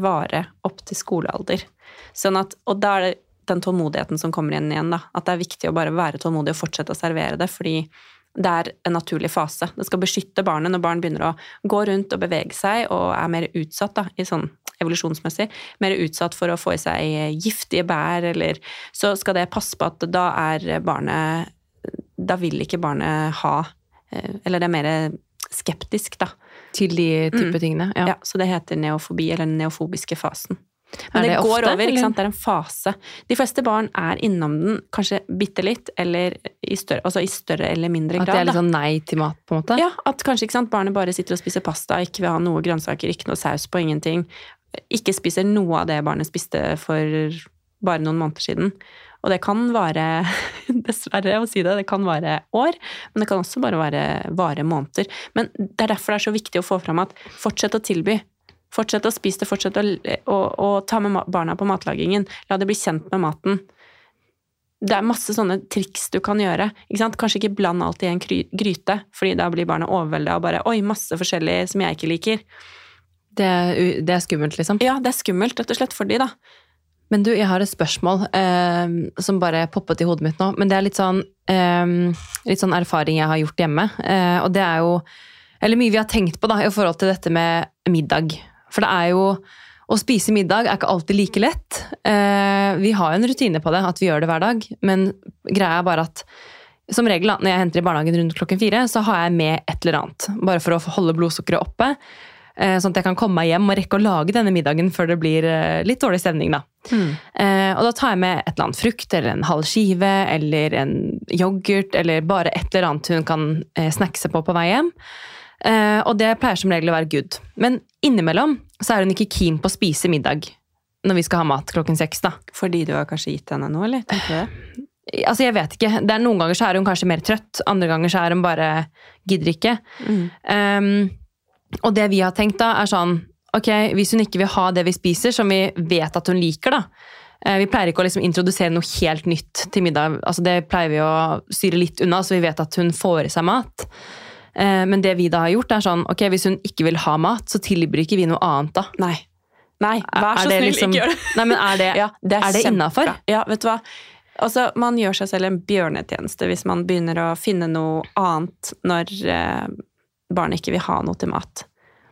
vare opp til skolealder. Sånn at, og da er det den tålmodigheten som kommer igjen igjen, da. At det er viktig å bare være tålmodig og fortsette å servere det, fordi det er en naturlig fase. Det skal beskytte barnet når barn begynner å gå rundt og bevege seg og er mer utsatt da, i sånn evolusjonsmessig mer utsatt for å få i seg giftige bær, eller Så skal det passe på at da er barnet Da vil ikke barnet ha eh, Eller det er mer skeptisk, da. Til de type Mm. tingene. Ja. Ja, så det heter neofobi, eller den neofobiske fasen. Men det, det går ofte, over, ikke sant. Det er en fase. De fleste barn er innom den kanskje bitte litt, eller i større, altså i større eller mindre grad. At det er litt sånn nei til mat, på en måte? Ja, at kanskje ikke sant, barnet bare sitter og spiser pasta, ikke vil ha noe grønnsaker, ikke noe saus på ingenting. Ikke spiser noe av det barnet spiste for bare noen måneder siden. Og det kan vare, dessverre å si det, det kan vare år, men det kan også bare vare, vare måneder. Men det er derfor det er så viktig å få fram at fortsett å tilby. Fortsett å spise det, fortsett å, å, å ta med barna på matlagingen. La det bli kjent med maten. Det er masse sånne triks du kan gjøre. Ikke? Kanskje ikke bland alt i en gryte, fordi da blir barna overvelda og bare Oi, masse forskjellig som jeg ikke liker. Det, er, det er skummelt, liksom. Ja, det er skummelt, rett og slett, for de, da. Men du, jeg har et spørsmål eh, som bare poppet i hodet mitt nå. Men det er litt sånn, eh, litt sånn erfaring jeg har gjort hjemme. Eh, og det er jo Eller mye vi har tenkt på da, i forhold til dette med middag. For det er jo Å spise middag er ikke alltid like lett. Eh, vi har jo en rutine på det, at vi gjør det hver dag. Men greia er bare at som regel da, når jeg henter i barnehagen rundt klokken fire, så har jeg med et eller annet. Bare for å holde blodsukkeret oppe. Eh, Sånn at jeg kan komme meg hjem og rekke å lage denne middagen før det blir eh, litt dårlig stemning. da. Mm. og da tar jeg med et eller annet frukt, eller en halv skive, eller en yoghurt, eller bare et eller annet hun kan eh, snackse på på vei hjem. Eh, og det pleier som regel å være good. Men innimellom så er hun ikke keen på å spise middag når vi skal ha mat klokken seks. da. Fordi du har kanskje gitt henne noe, eller? Tenker du det? Altså, jeg vet ikke. Det er Noen ganger så er hun kanskje mer trøtt, andre ganger så er hun bare gidder ikke. Um, og det vi har tenkt da, er sånn Ok, hvis hun ikke vil ha det vi spiser, som vi vet at hun liker, da. eh, Vi pleier ikke å liksom introdusere noe helt nytt til middag. Altså, det pleier vi å styre litt unna, så vi vet at hun får i seg mat. Eh, Men det vi da har gjort, er sånn ok, hvis hun ikke vil ha mat, så tilbyr ikke vi noe annet da. Nei. Nei, vær så snill, liksom- ikke gjør det! Nei, men er det, Ja, det er, er det innafor? Ja, vet du hva. Altså, man gjør seg selv en bjørnetjeneste hvis man begynner å finne noe annet når eh, barnet ikke vil ha noe til mat.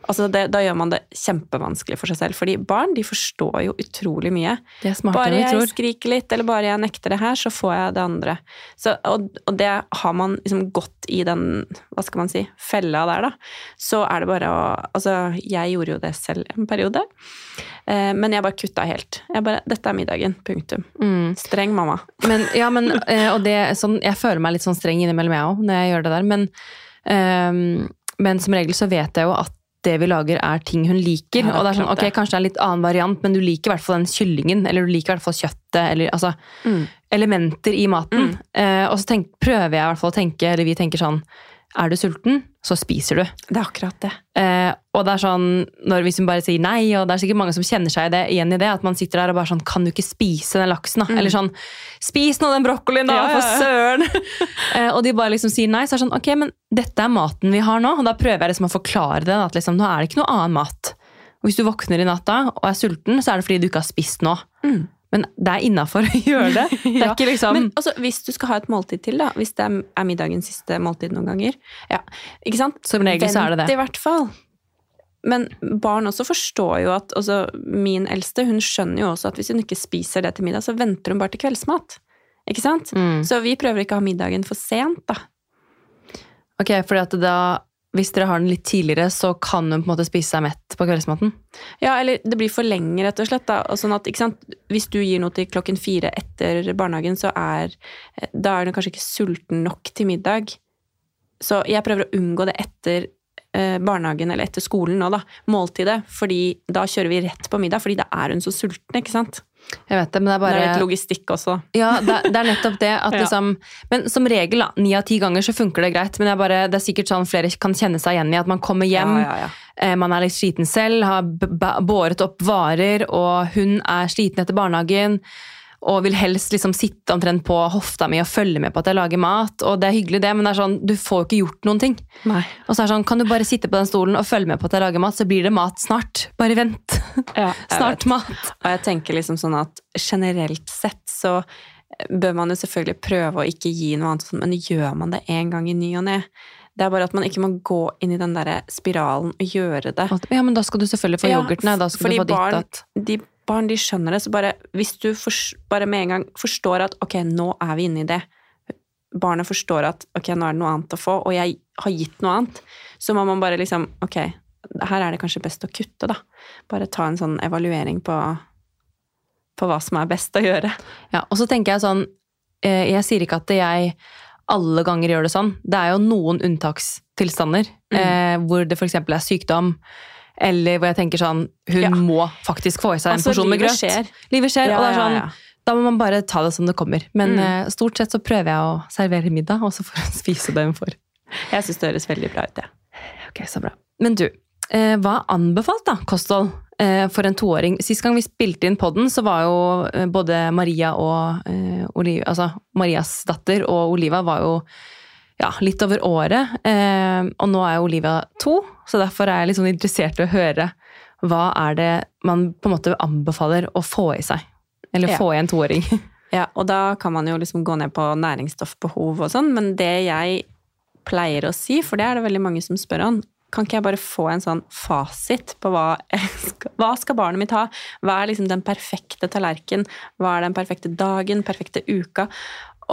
Altså, det, da gjør man det kjempevanskelig for seg selv, fordi barn de forstår jo utrolig mye. Det er Bare jeg tror. skriker litt, eller bare jeg nekter det her, så får jeg det andre. Så, og, og det har man liksom gått i den, hva skal man si, fella der, da. Så er det bare å Altså, jeg gjorde jo det selv en periode. Eh, men jeg bare kutta helt. Jeg bare Dette er middagen. Punktum. Mm. Streng mamma. Men, ja, men, eh, og det, sånn, jeg føler meg litt sånn streng innimellom, jeg òg, når jeg gjør det der. Men, ehm, men som regel så vet jeg jo at det vi lager, er ting hun liker. Ja, og det er sånn, ok. Kanskje det er en litt annen variant, men du liker i hvert fall den kyllingen. Eller du liker i hvert fall kjøttet. Eller altså elementer i maten. Mm. Eh, og så tenk, prøver jeg i hvert fall å tenke, eller vi tenker sånn Er du sulten, så spiser du. Det er akkurat det. Eh, og det er sånn, når Hvis hun bare sier nei, og det er sikkert mange som kjenner seg i det, igjen i det, at man sitter der og bare sånn Kan du ikke spise den laksen, da? Eller sånn Spis nå den brokkolien, da, Mm. Ja, ja, for søren! eh, og de bare liksom sier nei, så er det sånn Ok, men dette er maten vi har nå. Og da prøver jeg liksom å forklare det. At liksom, nå er det ikke noe annen mat. Og hvis du våkner i natta og er sulten, så er det fordi du ikke har spist nå. Mm. Men det er innafor å gjøre det. Det Ja, ikke liksom Men altså, hvis du skal ha et måltid til, da, hvis det er, middagens siste måltid noen ganger ja, ikke sant? Som regel så er det det. Vent i hvert fall. Men barn også forstår jo at altså, Min eldste hun skjønner jo også at hvis hun ikke spiser det til middag, så venter hun bare til kveldsmat. Ikke sant? Mm. Så vi prøver ikke å ha middagen for sent, da. Ok, at da hvis dere har den litt tidligere, så kan hun på en måte spise seg mett på kveldsmaten? Ja, eller det blir for lenge, rett og slett. Da. Sånn at? Hvis du gir noe til klokken fire etter barnehagen, så er da er hun kanskje ikke sulten nok til middag. Så jeg prøver å unngå det etter eh, barnehagen eller etter skolen nå, da. Måltidet. Fordi da kjører vi rett på middag, fordi da er hun så sulten, ikke sant. Jeg vet det, men det er Det er litt logistikk også. Ja, det, det er nettopp det. At Ja. liksom, men som regel, da, ni av ti ganger så funker det greit. Men bare, det er sikkert sånn flere kan kjenne seg igjen i at man kommer hjem, Ja, ja, eh, man er litt sliten selv, har båret opp varer, og hun er sliten etter barnehagen. Og vil helst liksom sitte omtrent på hofta mi og følge med på at jeg lager mat. Og det er hyggelig, det, men det er sånn, du får jo ikke gjort noen ting. Nei. Og så er det sånn, kan du bare sitte på den stolen og følge med på at jeg lager mat, så blir det mat snart. Bare vent. Ja, Snart vet. mat. Og jeg tenker liksom sånn at generelt sett så bør man jo selvfølgelig prøve å ikke gi noe annet, sånn, men gjør man det en gang i ny og ne? Det er bare at man ikke må gå inn i den der spiralen og gjøre det. Ja, men da skal du selvfølgelig få Ja, yoghurt. Nei, da skal du få ditt barn-. De barn de skjønner det, så bare hvis du for, bare med en gang forstår at ok, nå er vi inne i det Barnet forstår at ok, nå er det noe annet å få, og jeg har gitt noe annet, så må man bare liksom ok, her er det kanskje best å kutte, da. Bare ta en sånn evaluering på, på hva som er best å gjøre. Ja, og så tenker jeg sånn eh, Jeg sier ikke at jeg alle ganger gjør det sånn. Det er jo noen unntakstilstander eh, hvor det f.eks. er sykdom, eller hvor jeg tenker sånn Hun Ja. må faktisk få i seg en Altså, porsjon med grøt. skjer. Livet skjer, og det er sånn ja, ja. Da må man bare ta det som det kommer. Men Mm. eh, stort sett så prøver jeg å servere middag, og så får hun spise det hun får. Jeg syns det høres veldig bra ut, jeg. Ok, så bra. Men du, eh, hva er anbefalt da, kosthold eh, for en toåring? Sist gang vi spilte inn podden, så var jo både Maria og eh, Oliv, altså Marias datter og Oliva var jo ja, litt over året. Eh, og nå er Olivia to, så derfor er jeg litt sånn interessert i å høre hva er det man på en måte anbefaler å få i seg? Eller få i en toåring. Ja, og da kan man jo liksom gå ned på næringsstoffbehov og sånn, men det jeg pleier å si, for det er det veldig mange som spør om, kan ikke jeg bare få en sånn fasit på hva, skal, hva skal barnet mitt ha? Hva er liksom den perfekte tallerken? Hva er den perfekte dagen, perfekte uka?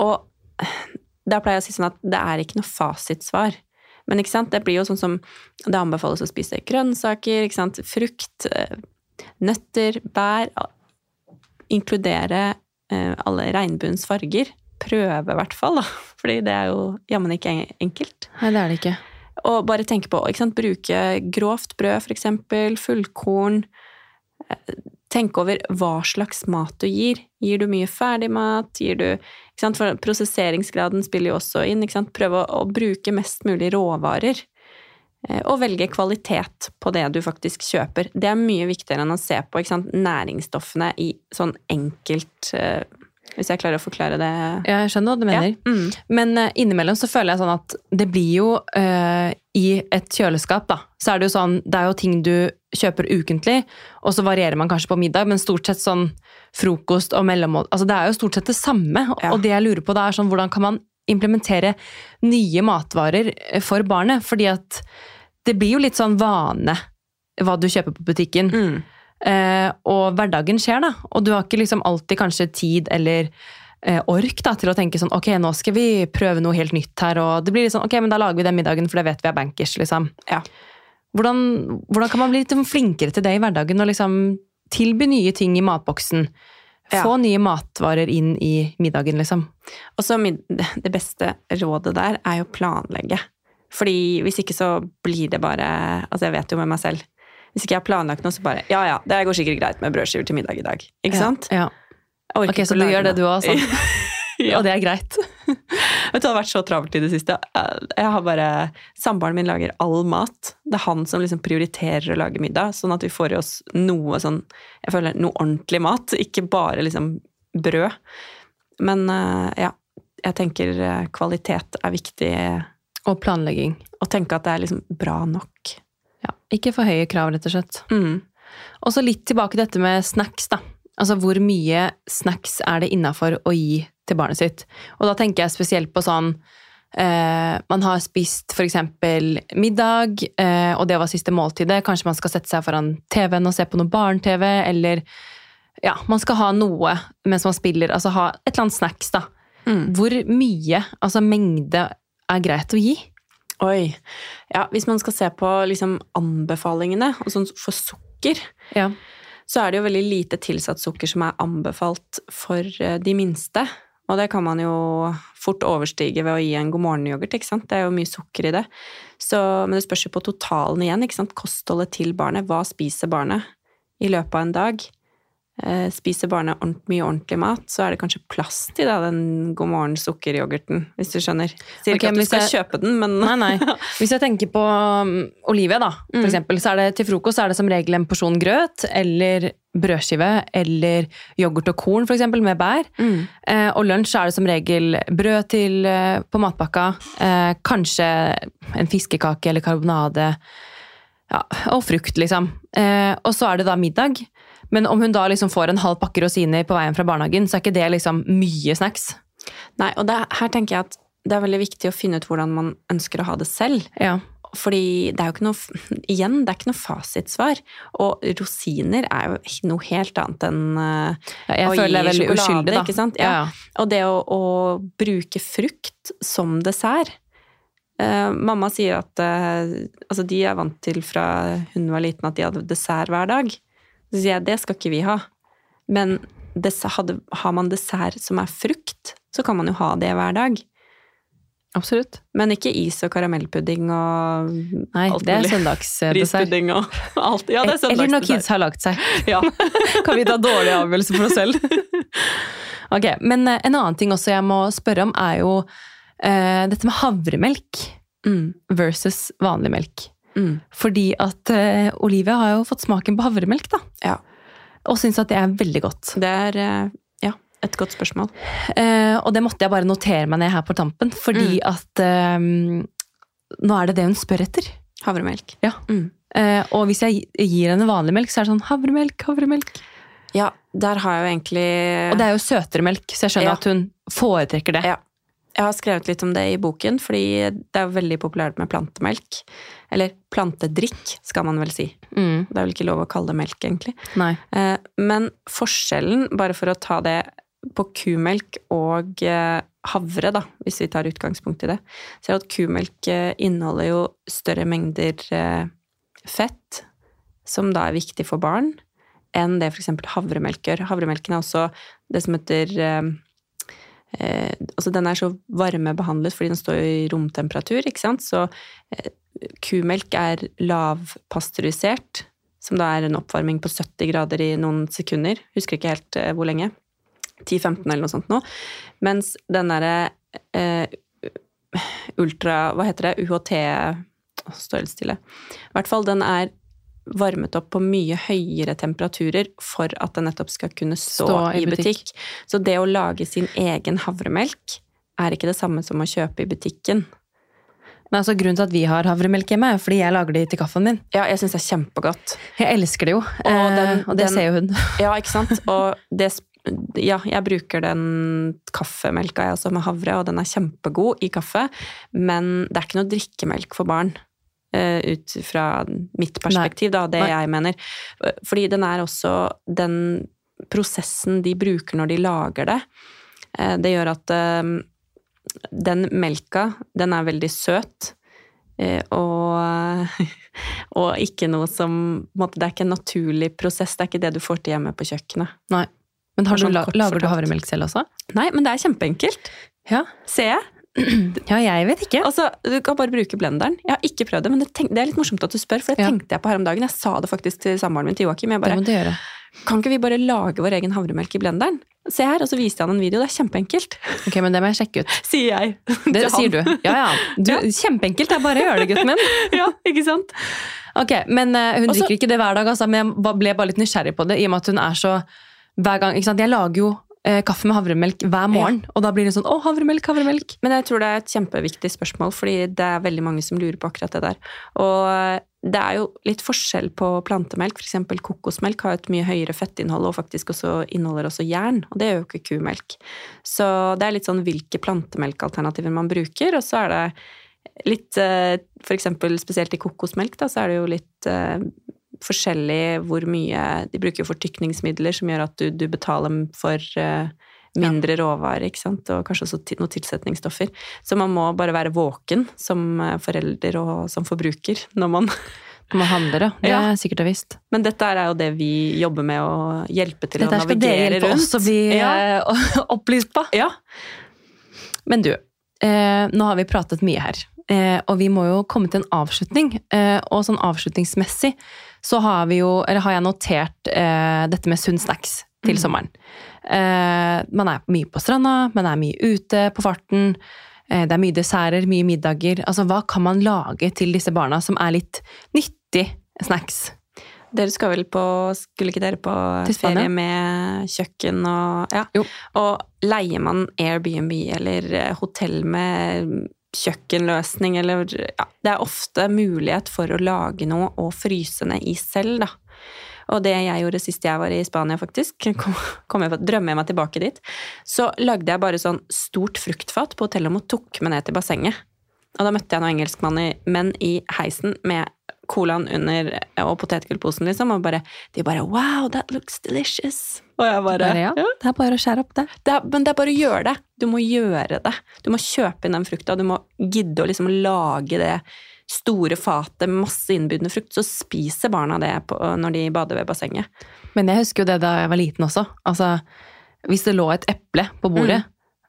Og da pleier jeg å si sånn at det er ikke noe fasitsvar. Men ikke sant? det blir jo sånn som det anbefales å spise grønnsaker, ikke sant? frukt, eh, nøtter, bær. Inkludere eh, alle regnbuens farger. Prøve, i hvert fall, da. Fordi det er jo jammen ikke enkelt. Nei, det er det ikke. Og bare tenke på ikke sant? Bruke grovt brød, eksempel. Fullkorn. Tenke over hva slags mat du gir. Gir du mye ferdigmat? Gir du? For prosesseringsgraden spiller jo også inn. Prøve å, å bruke mest mulig råvarer. Eh, Og velge kvalitet på det du faktisk kjøper. Det er mye viktigere enn å se på næringsstoffene i sånn enkelt eh, Hvis jeg klarer å forklare det. Ja, jeg skjønner hva du mener. Ja. Mm. Men uh, innimellom så føler jeg sånn at det blir jo uh, I et kjøleskap, da, så er det jo sånn Det er jo ting du kjøper ukentlig, og så varierer man kanskje på middag, men stort sett sånn frokost og mellommål Altså det er jo stort sett det samme. Ja. Og det jeg lurer på da, er sånn hvordan kan man implementere nye matvarer eh, for barnet? Fordi at det blir jo litt sånn vane hva du kjøper på butikken. Mm. Eh, og hverdagen skjer, da. Og du har ikke liksom alltid kanskje tid eller eh, ork da, til å tenke sånn ok, nå skal vi prøve noe helt nytt her. Og det blir litt sånn ok, men da lager vi den middagen, for det vet vi er bankers, liksom. Ja. Hvordan, hvordan kan man bli litt flinkere til det i hverdagen og liksom tilby nye ting i matboksen? Ja. Få nye matvarer inn i middagen, liksom. Og så det beste rådet der er jo å planlegge. Fordi hvis ikke så blir det bare Altså, jeg vet jo med meg selv. Hvis ikke jeg har planlagt noe, så bare Ja ja, det går sikkert greit med brødskiver til middag i dag. Ikke sant? Ja. Orker Ok, så du gjør det du også, sånn. ja. Og det er greit. Vet du, det har vært så travelt i det siste. Jeg har bare Samboeren min lager all mat. Det er han som liksom prioriterer å lage middag, sånn at vi får i oss noe sånn Jeg føler noe ordentlig mat, ikke bare liksom brød. Men eh, ja, jeg tenker eh, kvalitet er viktig. Og planlegging. Å tenke at det er liksom bra nok. Ikke for høye krav, rett og slett. Mm. Og så litt tilbake til dette med snacks, da. Altså hvor mye snacks er det innafor å gi til barnet sitt? Og da tenker jeg spesielt på sånn eh, Man har spist f.eks. middag, eh, og det var siste måltidet. Kanskje man skal sette seg foran TV-en og se på noe barne-TV, eller ja, man skal ha noe mens man spiller. Altså ha et eller annet snacks, da. Mm. Hvor mye, altså mengde, er greit å gi? Oi. Ja, hvis man skal se på liksom anbefalingene, og sånn for sukker, Ja. så er det jo veldig lite tilsatt sukker som er anbefalt for eh, de minste. Og det kan man jo fort overstige ved å gi en god morgen-yoghurt, ikke sant. Det er jo mye sukker i det. Så, men det spørs jo på totalen igjen, ikke sant. Kostholdet til barnet. Hva spiser barnet i løpet av en dag? Eh, spiser barnet mye ordentlig mat, så er det kanskje plass til da, den god morgen-sukkeryoghurten, hvis du skjønner. Sier ikke at du skal jeg- kjøpe den, men Nei, nei. Hvis jeg tenker på um, Olivia, da, for Mm. eksempel, så er det til frokost er det som regel en porsjon grøt eller brødskive eller yoghurt og korn, for eksempel, med bær. Mm. Eh, og lunsj er det som regel brød til, eh, på matpakka, eh, kanskje en fiskekake eller karbonade, ja, og frukt, liksom. Eh, og så er det da middag. Men om hun da liksom får en halv pakke rosiner på veien fra barnehagen, så er ikke det liksom mye snacks. Nei, og det, her tenker jeg at det er veldig viktig å finne ut hvordan man ønsker å ha det selv. Ja. Fordi det er jo ikke noe Igjen, det er ikke noe fasitsvar. Og rosiner er jo noe helt annet enn uh, Jeg å føler det er gi veldig sjokolade, uskyldig, da. ikke sant? Ja. Ja, Og det å, å bruke frukt som dessert uh, Mamma sier at uh, altså de er vant til fra hun var liten at de hadde dessert hver dag. Så sier jeg det skal ikke vi ha. Men har man dessert som er frukt, så kan man jo ha det hver dag. Absolutt. Men ikke is og karamellpudding og Nei, alt det er søndagsdessert. Rispudding og alt. Ja, det er Eller når kids har lagt seg. Ja. kan vi ta dårlig avgjørelse for oss selv? ok, Men eh, en annen ting også jeg må spørre om, er jo uh, dette med havremelk Mm, versus vanlig melk. Mm. Fordi at uh, Olivia har jo fått smaken på havremelk, da. Ja. Og syns at det er veldig godt. Det er uh, ja, et godt spørsmål. Uh, og det måtte jeg bare notere meg ned her på tampen, fordi at eh, nå er det det hun spør etter. Havremelk. Ja. Mm. Og hvis jeg gir henne vanlig melk, så er det sånn havremelk, havremelk. Ja, der har jeg jo egentlig Og det er jo søtere melk, så jeg skjønner Ja. at hun foretrekker det. Ja. Jeg har skrevet litt om det i boken, fordi det er veldig populært med plantemelk. Eller plantedrikk, skal man vel si. Mm, Det er vel ikke lov å kalle det melk, egentlig. nei. Eh, Men forskjellen, bare for å ta det på kumelk og eh, havre, da, hvis vi tar utgangspunkt i det, så er det at kumelk eh, inneholder jo større mengder fett, som da er viktig for barn, enn det f.eks. havremelk gjør. Havremelken er også det som heter eh, altså Den er så varmebehandlet fordi den står i romtemperatur, ikke sant. Så eh, kumelk er lavpasteurisert, som da er en oppvarming på 70 grader i noen sekunder. Husker ikke helt eh, hvor lenge. 10-15 eller noe sånt nå. Mens den derre eh, ultra Hva heter det? UHT Står helt stille. I hvert fall, den er varmet opp på mye høyere temperaturer for at den nettopp skal kunne stå, Stå i butikk. butikk. Så det å lage sin egen havremelk er ikke det samme som å kjøpe i butikken. Men altså, grunnen til at vi har havremelk hjemme, er fordi jeg lager det til kaffen min. Ja, jeg syns det er kjempegodt. Jeg elsker det jo, Og eh, den- og det den- ser jo hun. Ja, ikke sant? Og det Ja, jeg bruker den kaffemelka jeg også med havre, og den er kjempegod i kaffe, men det er ikke noe drikkemelk for barn. Eh, Ut fra mitt perspektiv, da, det Nei. jeg mener. Fordi den er også den prosessen de bruker når de lager det. eh, Det gjør at eh, den melka, den er veldig søt. Og, og ikke noe som Det er ikke en naturlig prosess. Det er ikke det du får til hjemme på kjøkkenet. Nei. Men har du, Sånn lager du havremelk selv også? Nei, men det er kjempeenkelt. Ja. Ser jeg. ja, jeg vet ikke. Altså, Du kan bare bruke blenderen. Jeg har ikke prøvd det, men det, tenk, det er litt morsomt at du spør, for det Ja. tenkte jeg på her om dagen. Jeg sa det faktisk til samboeren min, til Joakim. Jeg Det må du gjøre. Kan ikke vi bare lage vår egen havremelk i blenderen? Se her, og så viste han en video. Det er kjempeenkelt, Ok, men det må jeg sjekke ut. sier jeg. Det sier du. Ja, ja. Du, Ja. Kjempeenkelt, det er bare å gjøre det, gutten min. Ja, ikke sant? Ok, Men uh, hun Også, drikker ikke det hver dag, altså, men jeg ble bare litt nysgjerrig på det. i og med at hun er så hver gang, ikke sant? Jeg lager jo kaffe med havremelk hver morgen, og da blir det sånn 'Å, havremelk, havremelk'. Men jeg tror det er et kjempeviktig spørsmål, fordi det er veldig mange som lurer på akkurat det der. Og det er jo litt forskjell på plantemelk. Eksempel kokosmelk har et mye høyere fettinnhold, og faktisk også inneholder også jern. Og det gjør jo ikke kumelk. Så det er litt sånn hvilke plantemelkalternativer man bruker, og så er det litt eh, For eksempel spesielt i kokosmelk, da, så er det jo litt eh, forskjellig hvor mye De bruker fortykningsmidler som gjør at du, du betaler for eh, mindre råvarer, ikke sant, og kanskje også noen tilsetningsstoffer. Så man må bare være våken som eh, forelder og som forbruker når man man handler, ja. Det er sikkert og visst. Men dette er jo det vi jobber med å hjelpe til Dette å Dette skal dere navigere hjelpe oss å bli ja. eh, opplyst på. ja. Men du, eh, nå har vi pratet mye her. Eh, og vi må jo komme til en avslutning. Eh, og sånn avslutningsmessig så har vi jo, eller har jeg notert eh, dette med sunn snacks til Mm. sommeren. Eh, man er mye på stranda, man er mye ute på farten. Eh, det er mye desserter, mye middager. Altså, hva kan man lage til disse barna som er litt nyttig snacks? Dere skal vel på Skulle ikke dere på ferie med kjøkken og Ja. Jo. Og leier man Airbnb eller eh, hotell med kjøkkenløsning eller ja, Det er ofte mulighet for å lage noe og fryse ned i selv, da. Og det jeg gjorde sist jeg var i Spania, faktisk, kom, kom drømmer jeg meg tilbake dit, så lagde jeg bare sånn stort fruktfat på hotellet og tok med ned til bassenget. Og da møtte jeg noen engelskmenn i heisen med colaen under og potetgullposen, liksom, og bare, de bare Wow, that looks delicious. Og jeg bare ja. ja. Det er bare å skjære opp det. Det er, men det er bare å gjøre det. Du må gjøre det. Du må kjøpe inn den frukta, du må gidde å liksom lage det store fatet med masse innbydende frukt, så spiser barna det på, når de bader ved bassenget. Men jeg husker jo det da jeg var liten også. Altså, hvis det lå et eple på bordet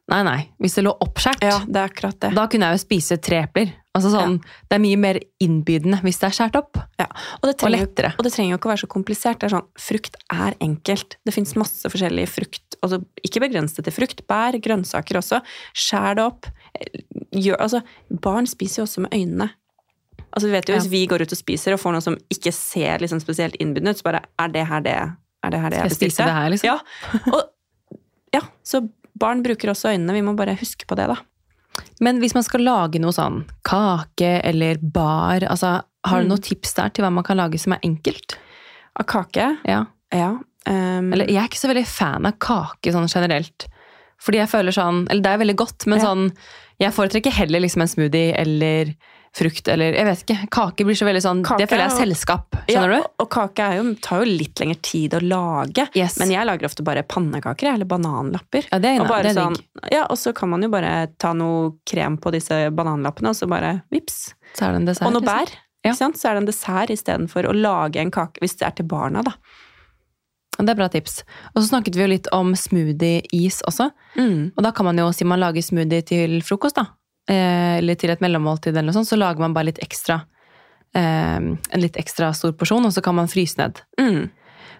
Nei, nei. Hvis det lå oppskåret, Ja, det er akkurat det. da kunne jeg jo spise tre epler. Altså sånn, Det er mye mer innbydende hvis det er skåret opp. Ja. Og, det trenger, jo- lettere. og det trenger jo ikke å være så komplisert. Det er sånn, Frukt er enkelt. Det fins masse forskjellig frukt. Altså, ikke begrenset til frukt. Bær, grønnsaker også. Skjær det opp. Gjør, altså, barn spiser jo også med øynene. Altså, vi vet jo, Ja. Hvis vi går ut og spiser og får noe som ikke ser liksom spesielt innbydende ut, så bare Er det her det, er det, her det Skal jeg spise det her, liksom? Ja. Og, ja, så barn bruker også øynene. Vi må bare huske på det, da. Men hvis man skal lage noe sånn kake eller bar, altså, har du Mm. noen tips der til hva man kan lage som er enkelt? Av kake Ja. Ja. Um... Eller jeg er ikke så veldig fan av kake sånn generelt. Fordi jeg føler sånn Eller det er veldig godt, men Ja. sånn Jeg foretrekker heller liksom en smoothie eller frukt eller Jeg vet ikke. Kake blir så veldig sånn Kake Det føler jeg er selskap. skjønner. Ja, du? og, kake jo, tar jo litt lengre tid å lage. Yes. Men jeg lager ofte bare pannekaker eller bananlapper. Ja, det er, Og, bare det er sånn, ja, og så kan man jo bare ta noe krem på disse bananlappene, og så bare vips. Så er det en dessert. Og noe bær. Ja. Så er det en dessert istedenfor å lage en kake, hvis det er til barna, da. Det er bra tips. Og så snakket vi jo litt om smoothie-is også. Og da kan man jo, si man lager smoothie til frokost, da, eller til et mellommåltid, eller noe sånt, så lager man bare litt ekstra eh, En litt ekstra stor porsjon, og så kan man fryse ned. Mm.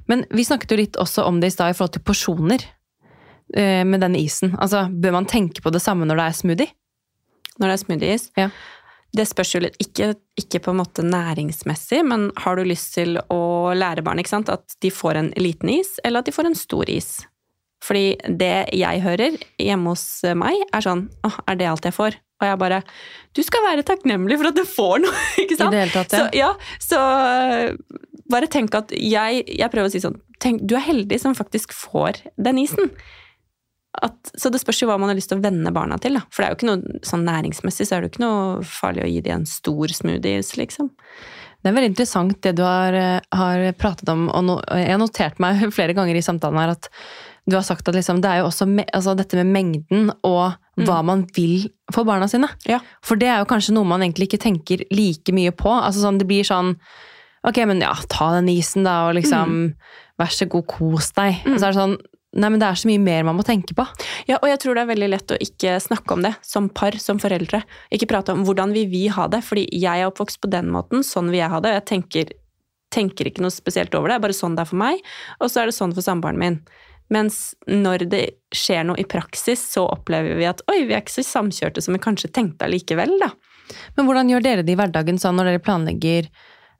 Men vi snakket jo litt også om det i stad i forhold til porsjoner eh, med denne isen. Altså, bør man tenke på det samme når det er smoothie? Når det er smoothies. Ja. Det spørs jo litt, ikke, ikke på en måte næringsmessig, men har du lyst til å lære barn sant? at de får en liten is, eller at de får en stor is? Fordi det jeg hører hjemme hos meg, er sånn Å, er det alt jeg får? Og jeg bare Du skal være takknemlig for at du får noe, ikke sant? I det hele tatt, Så, ja. ja, så øh, bare tenk at jeg, jeg prøver å si sånn tenk, Du er heldig som faktisk får den isen. At, så det spørs jo hva man har lyst til å venne barna til. Da. For det er jo ikke noe sånn næringsmessig så er det jo ikke noe farlig å gi dem en stor smoothie. liksom. Det er veldig interessant det du har, eh, har pratet om, og no, jeg har notert meg flere ganger i samtalen her at du har sagt at liksom, det er jo også me, altså dette med mengden og hva man vil for barna sine. Ja. For det er jo kanskje noe man egentlig ikke tenker like mye på. Altså sånn, det blir sånn Ok, men ja, ta den isen, da, og liksom Vær så god, kos deg. Og så er det sånn Nei, men det er så mye mer man må tenke på. Ja, og jeg tror det er veldig lett å ikke snakke om det som par, som foreldre. Ikke prate om hvordan vil vi ha det, fordi jeg er oppvokst på den måten, sånn vil jeg ha det. og Jeg tenker, tenker ikke noe spesielt over det, det er bare sånn det er for meg, og så er det sånn for samboeren min. Mens når det skjer noe i praksis, så opplever vi at oi, vi er ikke så samkjørte som vi kanskje tenkte allikevel, da. Men hvordan gjør dere det i hverdagen sånn når dere planlegger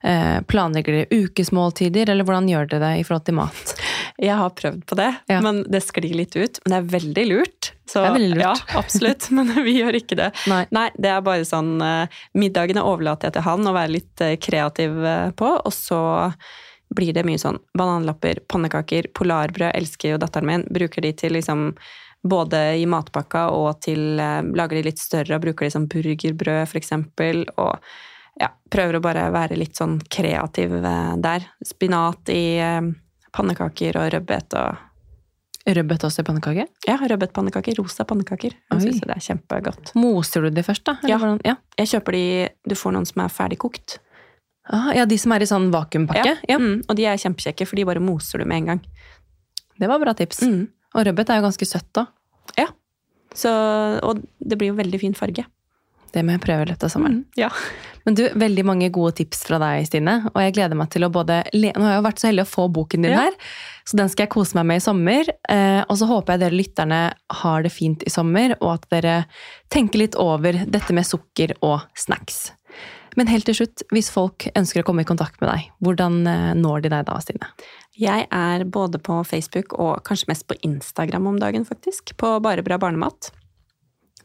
eh, Planlegger dere ukesmåltider, eller hvordan gjør dere det i forhold til mat? Jeg har prøvd på det, Ja. men det sklir litt ut. Men det er veldig lurt. Så, Det er veldig lurt. Ja, absolutt, men vi gjør ikke det. Nei. Nei, det er bare sånn eh, Middagene overlater jeg til han å være litt eh, kreativ eh, på, og så blir det mye sånn bananlapper, pannekaker, polarbrød elsker jo datteren min. Bruker de til liksom både i matpakka og til eh, Lager de litt større og bruker de som burgerbrød, eksempel. Og ja, prøver å bare være litt sånn kreativ eh, der. Spinat i eh, pannekaker og rødbet og Rødbet også i pannekake? Ja, rødbetpannekaker. Rosa pannekaker. Jeg syns det er kjempegodt. Moser du de først, da? Eller Ja. ja. Jeg kjøper de Du får noen som er ferdigkokt. Ah, ja, de som er i sånn vakuumpakke? Ja. Mm, og de er kjempekjekke, for de bare moser du med en gang. Det var bra tips. Mm. Og rødbet er jo ganske søtt da. Så, og det blir jo veldig fin farge. Det må jeg prøve i løpet av sommeren. Mm, ja. Men du, veldig mange gode tips fra deg, Stine. Og jeg gleder meg til å både le Nå har jeg jo vært så heldig å få boken din Ja. her, så den skal jeg kose meg med i sommer. Eh, og så håper jeg dere lytterne har det fint i sommer, og at dere tenker litt over dette med sukker og snacks. Men helt til slutt, hvis folk ønsker å komme i kontakt med deg, hvordan eh, når de deg da, Stine? Jeg er både på Facebook og kanskje mest på Instagram om dagen, faktisk. På Bare bra barnemat.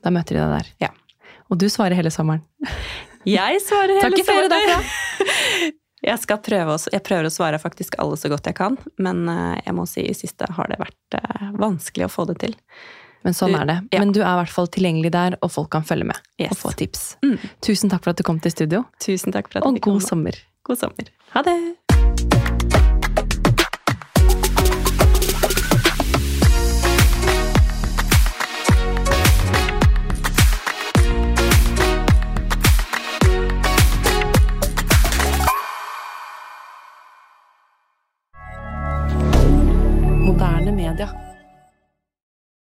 Da møter de deg der. Ja. Og du svarer hele sommeren. Jeg svarer hele Takk i ferie sommeren. derfra. Jeg, skal prøve å, jeg prøver å svare faktisk alle så godt jeg kan, men eh, jeg må si i siste har det vært eh, vanskelig å få det til. Men sånn er det. ja. Men du er i hvert fall tilgjengelig der, og folk kan følge med Yes. og få tips. Mm. Tusen takk for at du kom til studio, Tusen takk for at og jeg kom. god sommer. God sommer. Ha det! Moderne media.